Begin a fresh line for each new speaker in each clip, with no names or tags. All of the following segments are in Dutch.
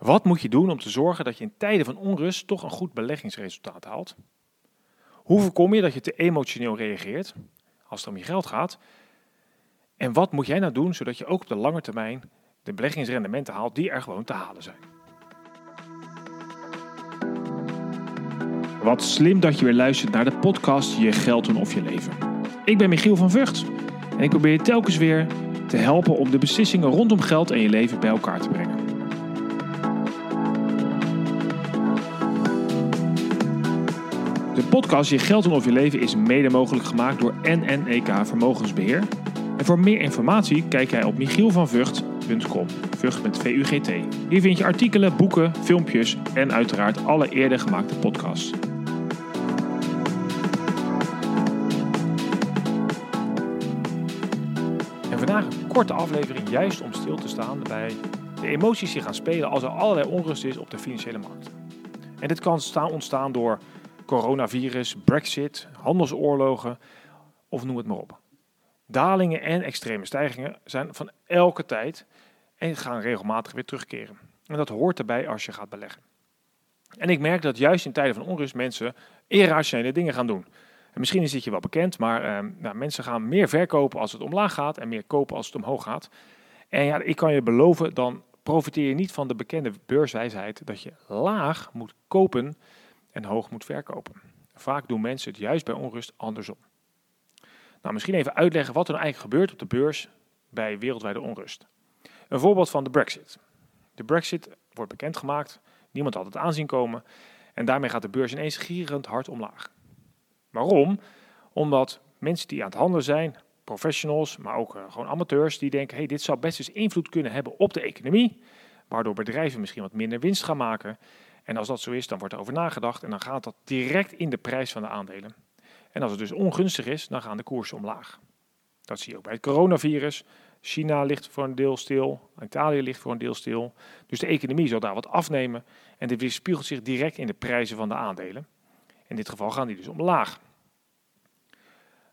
Wat moet je doen om te zorgen dat je in tijden van onrust toch een goed beleggingsresultaat haalt? Hoe voorkom je dat je te emotioneel reageert als het om je geld gaat? En wat moet jij nou doen zodat je ook op de lange termijn de beleggingsrendementen haalt die er gewoon te halen zijn? Wat slim dat je weer luistert naar de podcast Je geld doen of je leven. Ik ben Michiel van Vught en ik probeer je telkens weer te helpen om de beslissingen rondom geld en je leven bij elkaar te brengen. Podcast Je geld doen of je leven is mede mogelijk gemaakt door NNEK Vermogensbeheer. En voor meer informatie kijk jij op met V-U-G-T. Hier vind je artikelen, boeken, filmpjes en uiteraard alle eerder gemaakte podcasts. En vandaag een korte aflevering juist om stil te staan bij de emoties die gaan spelen als er allerlei onrust is op de financiële markt. En dit kan ontstaan door coronavirus, brexit, handelsoorlogen of noem het maar op. Dalingen en extreme stijgingen zijn van elke tijd en gaan regelmatig weer terugkeren. En dat hoort erbij als je gaat beleggen. En ik merk dat juist in tijden van onrust mensen irrationele dingen gaan doen. En misschien is dit je wel bekend, maar eh, nou, mensen gaan meer verkopen als het omlaag gaat en meer kopen als het omhoog gaat. En ja, ik kan je beloven, dan profiteer je niet van de bekende beurswijsheid dat je laag moet kopen en hoog moet verkopen. Vaak doen mensen het juist bij onrust andersom. Nou, misschien even uitleggen wat er nou eigenlijk gebeurt op de beurs bij wereldwijde onrust. Een voorbeeld van de Brexit. De Brexit wordt bekendgemaakt, niemand had het aanzien komen en daarmee gaat de beurs ineens gierend hard omlaag. Waarom? Omdat mensen die aan het handelen zijn, professionals, maar ook uh, gewoon amateurs, die denken: hey, dit zou best eens invloed kunnen hebben op de economie, waardoor bedrijven misschien wat minder winst gaan maken. En als dat zo is, dan wordt er over nagedacht en dan gaat dat direct in de prijs van de aandelen. En als het dus ongunstig is, dan gaan de koersen omlaag. Dat zie je ook bij het coronavirus. China ligt voor een deel stil, Italië ligt voor een deel stil. Dus de economie zal daar wat afnemen en dit weerspiegelt zich direct in de prijzen van de aandelen. In dit geval gaan die dus omlaag.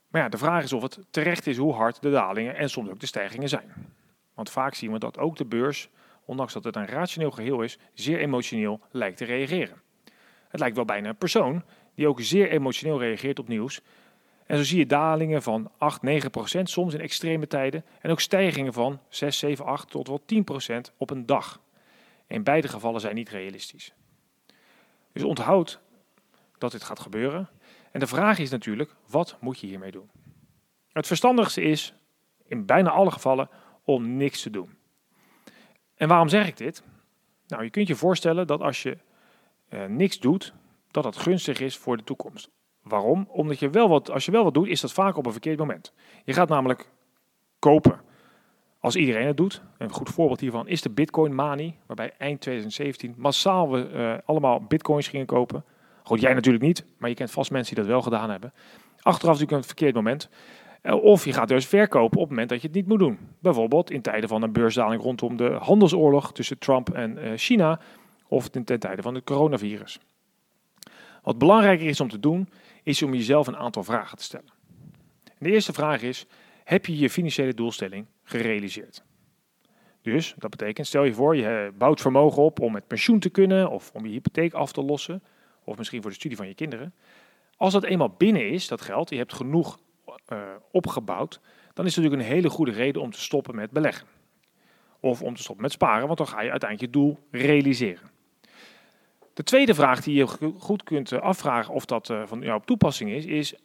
Maar ja, de vraag is of het terecht is hoe hard de dalingen en soms ook de stijgingen zijn. Want vaak zien we dat ook de beurs, ondanks dat het een rationeel geheel is, zeer emotioneel lijkt te reageren. Het lijkt wel bijna een persoon die ook zeer emotioneel reageert op nieuws. En zo zie je dalingen van 8, 9 procent, soms in extreme tijden. En ook stijgingen van 6, 7, 8 tot wel 10 procent op een dag. In beide gevallen zijn niet realistisch. Dus onthoud dat dit gaat gebeuren. En de vraag is natuurlijk, wat moet je hiermee doen? Het verstandigste is, in bijna alle gevallen, om niks te doen. En waarom zeg ik dit? Nou, je kunt je voorstellen dat als je uh, niks doet, dat dat gunstig is voor de toekomst. Waarom? Omdat je wel wat, als je wel wat doet, is dat vaak op een verkeerd moment. Je gaat namelijk kopen als iedereen het doet. Een goed voorbeeld hiervan is de Bitcoin Mani, waarbij eind 2017 massaal we uh, allemaal bitcoins gingen kopen. Goed, jij natuurlijk niet, maar je kent vast mensen die dat wel gedaan hebben. Achteraf natuurlijk een verkeerd moment. Eh, of je gaat dus verkopen op het moment dat je het niet moet doen. Bijvoorbeeld in tijden van een beursdaling rondom de handelsoorlog tussen Trump en uh, China. Of ten, tijde van het coronavirus. Wat belangrijker is om te doen, is om jezelf een aantal vragen te stellen. de eerste vraag is: heb je je financiële doelstelling gerealiseerd? Dus dat betekent, stel je voor, je bouwt vermogen op om met pensioen te kunnen of om je hypotheek af te lossen, of misschien voor de studie van je kinderen. Als dat eenmaal binnen is, dat geld, je hebt genoeg uh, opgebouwd, dan is het natuurlijk een hele goede reden om te stoppen met beleggen. Of om te stoppen met sparen, want dan ga je uiteindelijk je doel realiseren. De tweede vraag die je goed kunt eh, afvragen of dat eh, van jou op toepassing is, is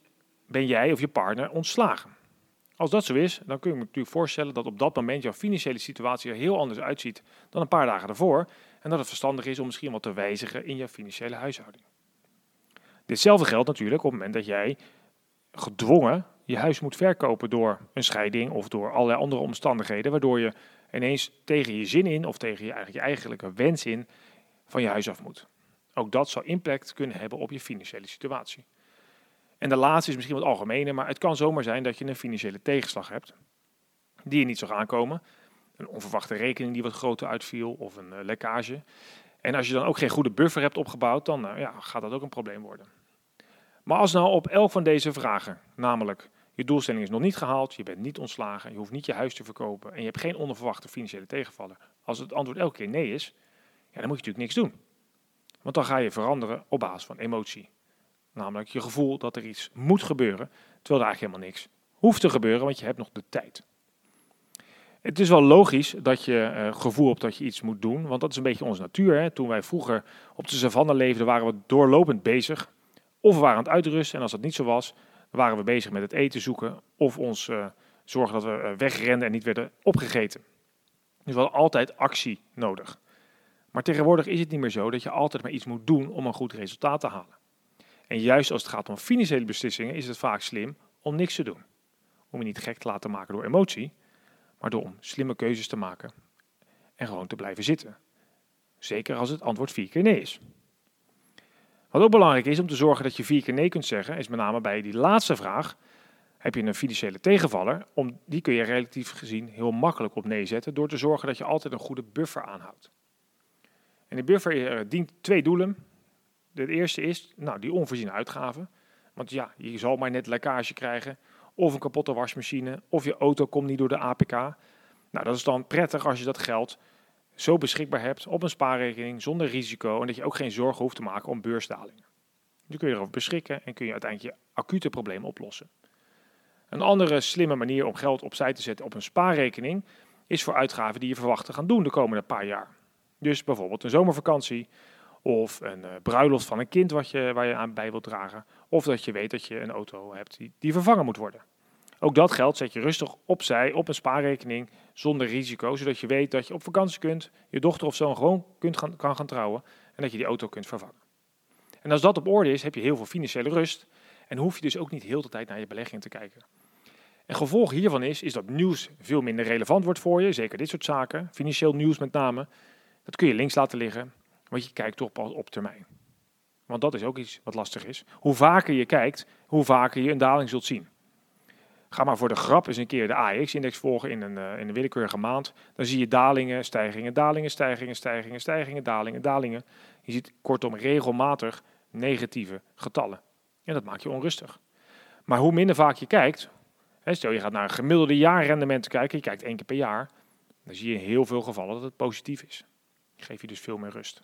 ben jij of je partner ontslagen? Als dat zo is, dan kun je me natuurlijk voorstellen dat op dat moment jouw financiële situatie er heel anders uitziet dan een paar dagen daarvoor. En dat het verstandig is om misschien wat te wijzigen in je financiële huishouding. Ditzelfde geldt natuurlijk op het moment dat jij gedwongen je huis moet verkopen door een scheiding of door allerlei andere omstandigheden, waardoor je ineens tegen je zin in of tegen je, eigenlijk je eigenlijke wens in van je huis af moet. Ook dat zou impact kunnen hebben op je financiële situatie. En de laatste is misschien wat algemener, maar het kan zomaar zijn dat je een financiële tegenslag hebt die je niet zag aankomen. Een onverwachte rekening die wat groter uitviel of een uh, lekkage. En als je dan ook geen goede buffer hebt opgebouwd, dan uh, ja, gaat dat ook een probleem worden. Maar als nou op elk van deze vragen, namelijk je doelstelling is nog niet gehaald, je bent niet ontslagen, je hoeft niet je huis te verkopen en je hebt geen onverwachte financiële tegenvallen. Als het antwoord elke keer nee is, ja, dan moet je natuurlijk niks doen. Want dan ga je veranderen op basis van emotie. Namelijk je gevoel dat er iets moet gebeuren, terwijl er eigenlijk helemaal niks hoeft te gebeuren, want je hebt nog de tijd. Het is wel logisch dat je uh, gevoel hebt dat je iets moet doen, want dat is een beetje onze natuur. Hè? Toen wij vroeger op de savanne leefden, waren we doorlopend bezig. Of we waren aan het uitrusten, en als dat niet zo was, waren we bezig met het eten zoeken of ons uh, zorgen dat we uh, wegrenden en niet werden opgegeten. Dus we hadden altijd actie nodig. Maar tegenwoordig is het niet meer zo dat je altijd maar iets moet doen om een goed resultaat te halen. En juist als het gaat om financiële beslissingen is het vaak slim om niks te doen. Om je niet gek te laten maken door emotie, maar door om slimme keuzes te maken en gewoon te blijven zitten. Zeker als het antwoord vier keer nee is. Wat ook belangrijk is om te zorgen dat je vier keer nee kunt zeggen, is met name bij die laatste vraag. Heb je een financiële tegenvaller? Om, die kun je relatief gezien heel makkelijk op nee zetten door te zorgen dat je altijd een goede buffer aanhoudt. En die buffer eh, dient twee doelen. Het eerste is nou, die onvoorziene uitgaven. Want ja, je zal maar net lekkage krijgen, of een kapotte wasmachine, of je auto komt niet door de APK. Nou, dat is dan prettig als je dat geld zo beschikbaar hebt op een spaarrekening zonder risico en dat je ook geen zorgen hoeft te maken om beursdalingen. Nu kun je erover beschikken en kun je uiteindelijk je acute probleem oplossen. Een andere slimme manier om geld opzij te zetten op een spaarrekening is voor uitgaven die je verwacht te gaan doen de komende paar jaar. Dus bijvoorbeeld een zomervakantie of een uh, bruiloft van een kind wat je, waar je aan bij wilt dragen. Of dat je weet dat je een auto hebt die, die vervangen moet worden. Ook dat geld zet je rustig opzij op een spaarrekening zonder risico, zodat je weet dat je op vakantie kunt, je dochter of zoon gewoon kunt kan gaan trouwen en dat je die auto kunt vervangen. En als dat op orde is, heb je heel veel financiële rust en hoef je dus ook niet heel de tijd naar je belegging te kijken. En gevolg hiervan is, is dat nieuws veel minder relevant wordt voor je, zeker dit soort zaken, financieel nieuws met name. Dat kun je links laten liggen, want je kijkt toch pas op termijn. Want dat is ook iets wat lastig is. Hoe vaker je kijkt, hoe vaker je een daling zult zien. Ga maar voor de grap eens een keer de AX-index volgen in een, uh, in een willekeurige maand. Dan zie je dalingen, stijgingen, dalingen, stijgingen, stijgingen, stijgingen, dalingen, dalingen. Je ziet kortom regelmatig negatieve getallen. En dat maakt je onrustig. Maar hoe minder vaak je kijkt, hè, stel je gaat naar een gemiddelde jaarrendement kijken, je kijkt één keer per jaar, dan zie je in heel veel gevallen dat het positief is. Geef je dus veel meer rust.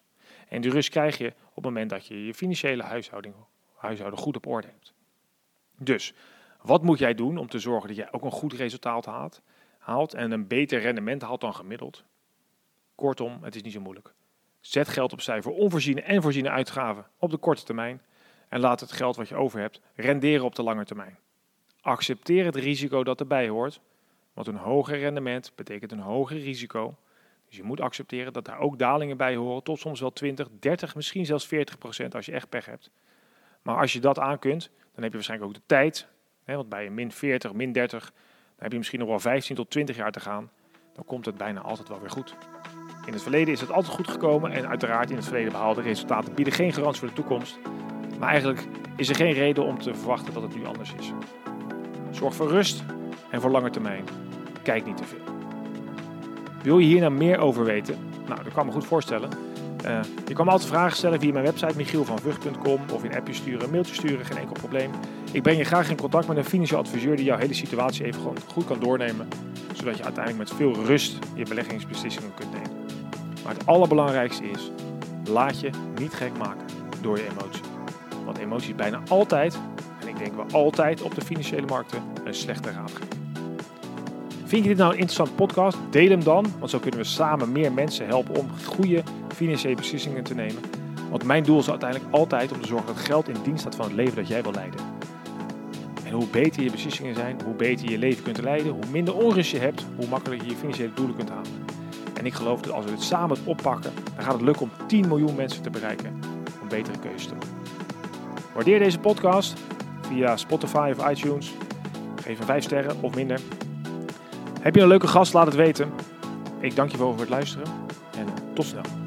En die rust krijg je op het moment dat je je financiële huishouding, huishouden goed op orde hebt. Dus, wat moet jij doen om te zorgen dat jij ook een goed resultaat haalt, en een beter rendement haalt dan gemiddeld? Kortom, het is niet zo moeilijk. Zet geld opzij voor onvoorziene en voorziene uitgaven op de korte termijn en laat het geld wat je over hebt renderen op de lange termijn. Accepteer het risico dat erbij hoort, want een hoger rendement betekent een hoger risico dus je moet accepteren dat daar ook dalingen bij horen, tot soms wel 20, 30, misschien zelfs 40 procent als je echt pech hebt. Maar als je dat aan kunt, dan heb je waarschijnlijk ook de tijd. Want bij een min 40, min 30, dan heb je misschien nog wel 15 tot 20 jaar te gaan. Dan komt het bijna altijd wel weer goed. In het verleden is het altijd goed gekomen en uiteraard in het verleden behaalde resultaten bieden geen garantie voor de toekomst. Maar eigenlijk is er geen reden om te verwachten dat het nu anders is. Zorg voor rust en voor lange termijn. Kijk niet te veel. Wil je hier nou meer over weten? Nou, dat kan me goed voorstellen. Uh, je kan me altijd vragen stellen via mijn website michielvanvug.com of in appje sturen, een mailtje sturen, geen enkel probleem. Ik breng je graag in contact met een financieel adviseur die jouw hele situatie even gewoon goed kan doornemen, zodat je uiteindelijk met veel rust je beleggingsbeslissingen kunt nemen. Maar het allerbelangrijkste is, laat je niet gek maken door je emotie. Want emotie is bijna altijd, en ik denk wel altijd op de financiële markten, een slechte raadgever. Vind je dit nou een interessante podcast? Deel hem dan, want zo kunnen we samen meer mensen helpen om goede financiële beslissingen te nemen. Want mijn doel is uiteindelijk altijd om te zorgen dat geld in dienst staat van het leven dat jij wil leiden. Hoe beter je beslissingen zijn, hoe beter je je leven kunt leiden, hoe minder onrust je hebt, hoe makkelijker je je financiële doelen kunt halen. En ik geloof dat als we dit samen oppakken, dan gaat het lukken om 10 miljoen mensen te bereiken om betere keuzes te maken. Waardeer deze podcast via Spotify of iTunes. Geef een 5 sterren of minder. Heb je een leuke gast? Laat het weten. Ik dank je wel voor het luisteren en tot snel.